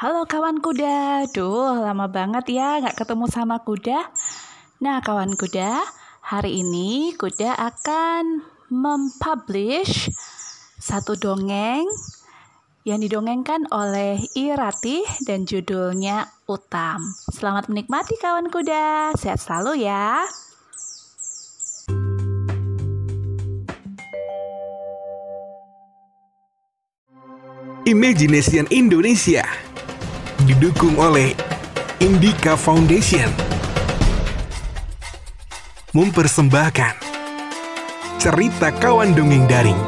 Halo kawan kuda, duh lama banget ya nggak ketemu sama kuda. Nah kawan kuda, hari ini kuda akan mempublish satu dongeng yang didongengkan oleh Irati dan judulnya Utam. Selamat menikmati kawan kuda, sehat selalu ya. Imagination Indonesia didukung oleh Indika Foundation. Mempersembahkan cerita kawan dongeng daring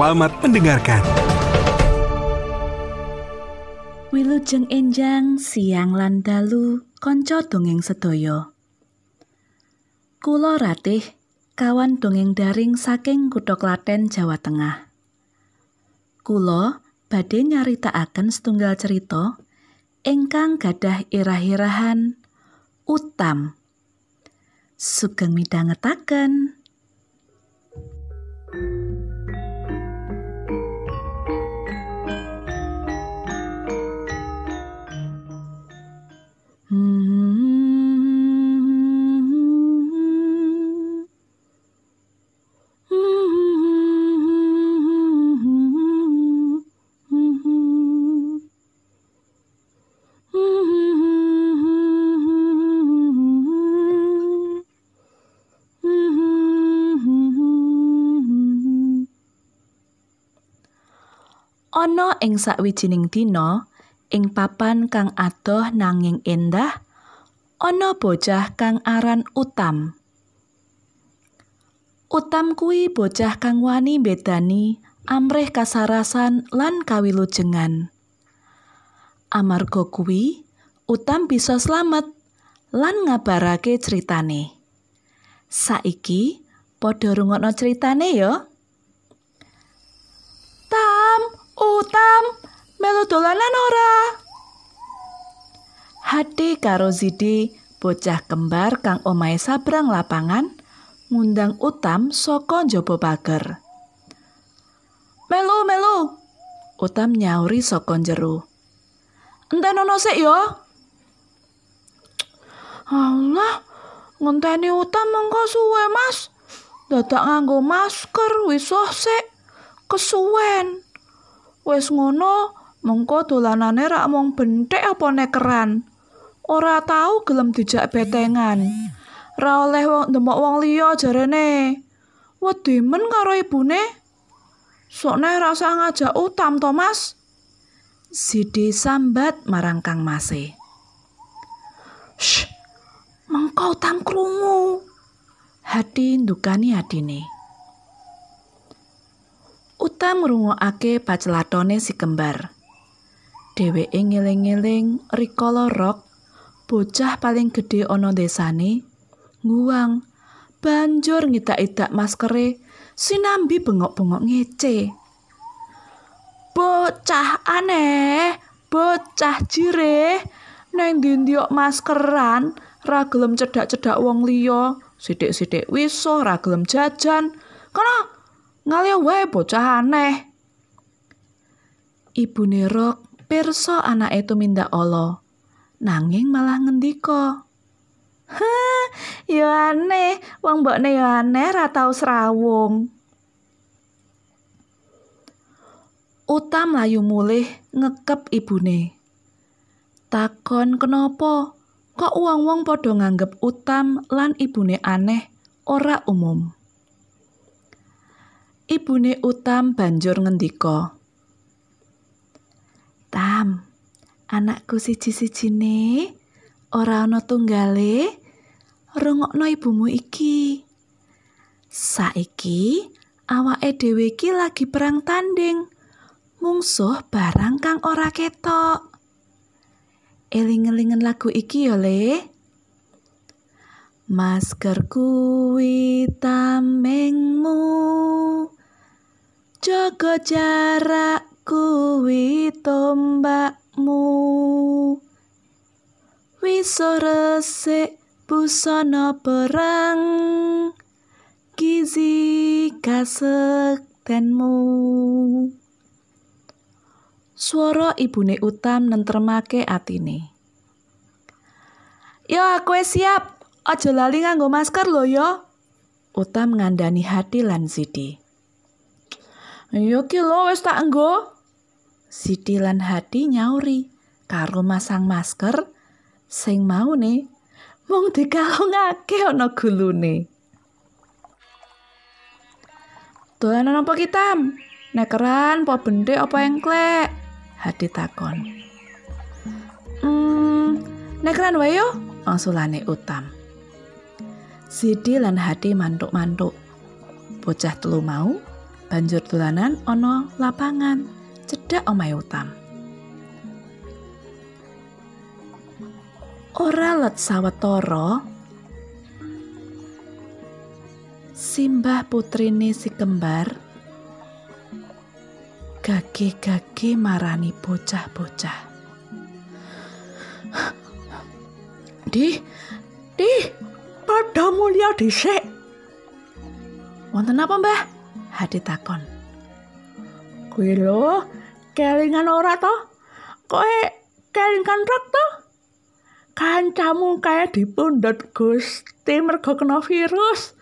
Selamat mendengarkan. Wilujeng enjang siang lan dalu kanca dongeng sedaya. Kula Ratih kawan dongeng daring saking Kutha Klaten Jawa Tengah. Kula badhe nyaritakaken setunggal cerita ingkang gadah irah-irahan utam. Sugeng midhangetaken. Ana ing sakwijining dina ing papan kang adoh nanging endah ana bocah kang aran Utam. Utam kuwi bocah kang wani bedani amrih kasarasan lan kawilujengan. Amarga kuwi, Utam bisa slamet lan ngabarake critane. Saiki padha rungokno critane ya. Utam, melu dolanan ora? Hati karo Zidi, bocah kembar kang omahe sabrang lapangan, ngundang Utam saka njaba pager. Melu, melu. Utam nyauri saka jero. Enten ana sik ya. Allah, ngenteni Utam mengko suwe, Mas. Dadak nganggo masker wis sik. Kesuwen. Wis ngono, mengko dolanane rak mung benthik apa nekeran. Ora tau gelem dijak betengan. Ra oleh wong ndemok wong liya jarene. Wedi men karo ibune. Sokne rasa ngajak utam to, Mas. Sidi sambat marang Kang Mase. Shh, mengko utam krungu. Hati ndukani adine. Utam ngrungokake pacelatone si kembar. Dheweke ngeling-eling rikala rok bocah paling gedhe ana desane nguwang banjur ngidak-idak maskere sinambi bengok-bengok ngece. Bocah aneh, bocah jireh, neng ndi maskeran ra gelem cedak-cedak wong liya, sithik-sithik wiso ra gelem jajan. Kana ngalih wae bocah aneh. Ibune Rok pirsa anake tumindak ala, nanging malah ngendika. Hah, ya aneh, wong mbokne ya aneh ra tau srawung. Utam layu mulih ngekep ibune. Takon kenapa kok wong-wong padha nganggep Utam lan ibune aneh ora umum. Ibune Utam banjur ngendika. Tam, anakku siji-sijine ora ana tunggale rungokno ibumu iki. Saiki awake dhewe iki lagi perang tanding. mungsuh barang kang ora ketok. Eling-elingen lagu iki ya, Le. Masker kuwi Jaga jarak kuwi tombakmu. Wis resik busana perang. Gizi kasektenmu. Swara ibune Utam nentremake atine. Yo aku wis siap. Aja lali nganggo masker lho yo. Utam ngandani hati lan Siti. Yo ki lho wis tak nggo. Siti lan hati nyauri karo masang masker sing maune mung dikalungake ana gulune. Dolanan apa kitam? Nekeran, po bende apa engklek? Hadi takon. Hmm, nekeran wae yo, angsulane Utam. Sidi lan Hadi mantuk-mantuk. Bocah telu mau banjur dolanan ana lapangan cedhak omahe Utam. Ora let sawetara Simbah putrine si kembar gage-gage marani bocah-bocah. Di, di, pada mulia dhisik. Wonten apa, Mbah? Hadi takon. Kuwi lho, kelingan ora to? Koe kelingan rok to? Kancamu kae dipundhut Gusti mergo kena virus.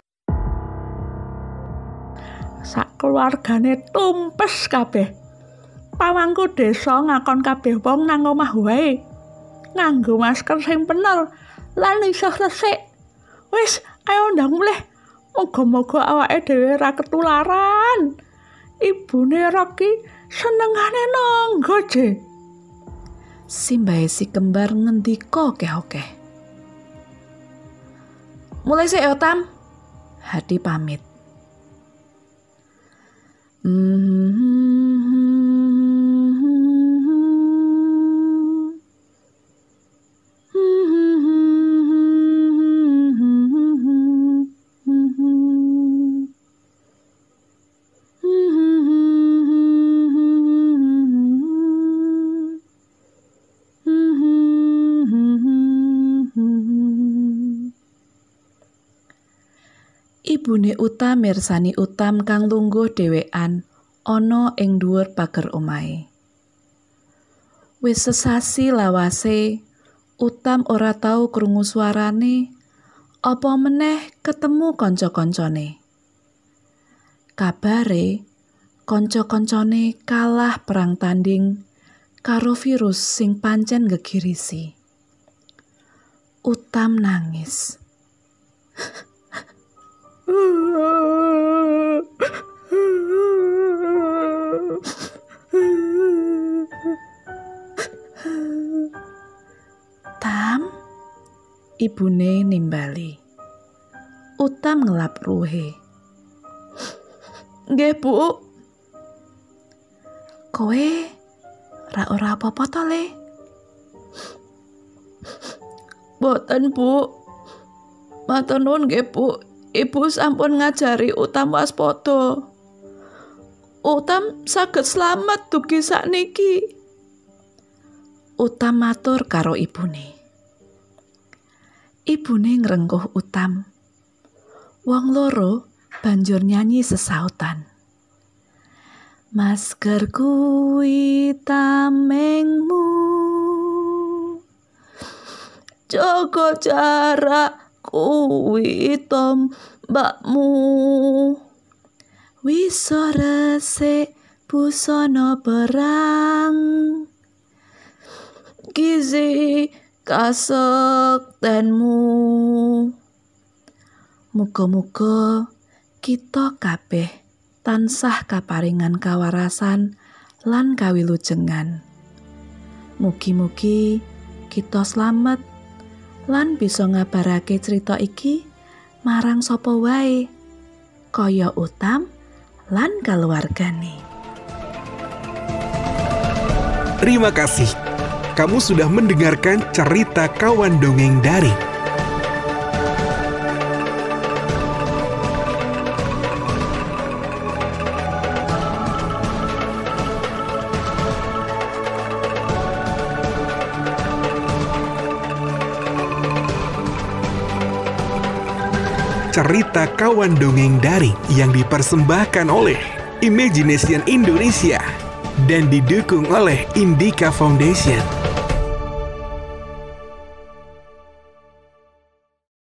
sak keluargane tumpes kabeh. Pawangku desa ngakon kabeh wong nang omah wae. Nganggo masker sing bener lan iso resik. Wis, ayo ndang mulih. Moga-moga awake dhewe ra ketularan. Ibune Rocky senengane nangga je. Simbahe si kembar ngendika keh-okeh. Mulai sik yo Tam. Hadi pamit. Ibune Utam mirsani Utam kang lungguh dhewean ana ing dhuwur pager omahe. Wis sesasi lawase, Utam ora tau krungu suarane, apa meneh ketemu kanca-kancane. Kabare, kanca-kancane kalah perang tanding karo virus sing pancen gegirisi. Utam nangis. Tam, ibune nimbali. Utam ngelap ruhe. Nggih, Bu. Kowe ra ora apa-apa to, Le? Boten, Bu. Matur nuwun nggih, Bu. Ibu sampun ngajari Utam waspada. Utam saged slamet dugi sakniki. Utam matur karo ibune. Ibune ngrengkuh Utam. Wong loro banjur nyanyi sesautan. Masker kuwi tamengmu. Jaga jarak kuwi tombakmu. Wis resik busana perang. Gizi kasektenmu. Muga-muga kita kabeh tansah kaparingan kawarasan lan kawilujengan. Mugi-mugi kita slamet lan bisa ngabarake cerita iki marang sapa wae kaya utam lan keluargane. Terima kasih. Kamu sudah mendengarkan cerita kawan dongeng daring. Cerita kawan dongeng daring yang dipersembahkan oleh Imagination Indonesia dan didukung oleh Indika Foundation.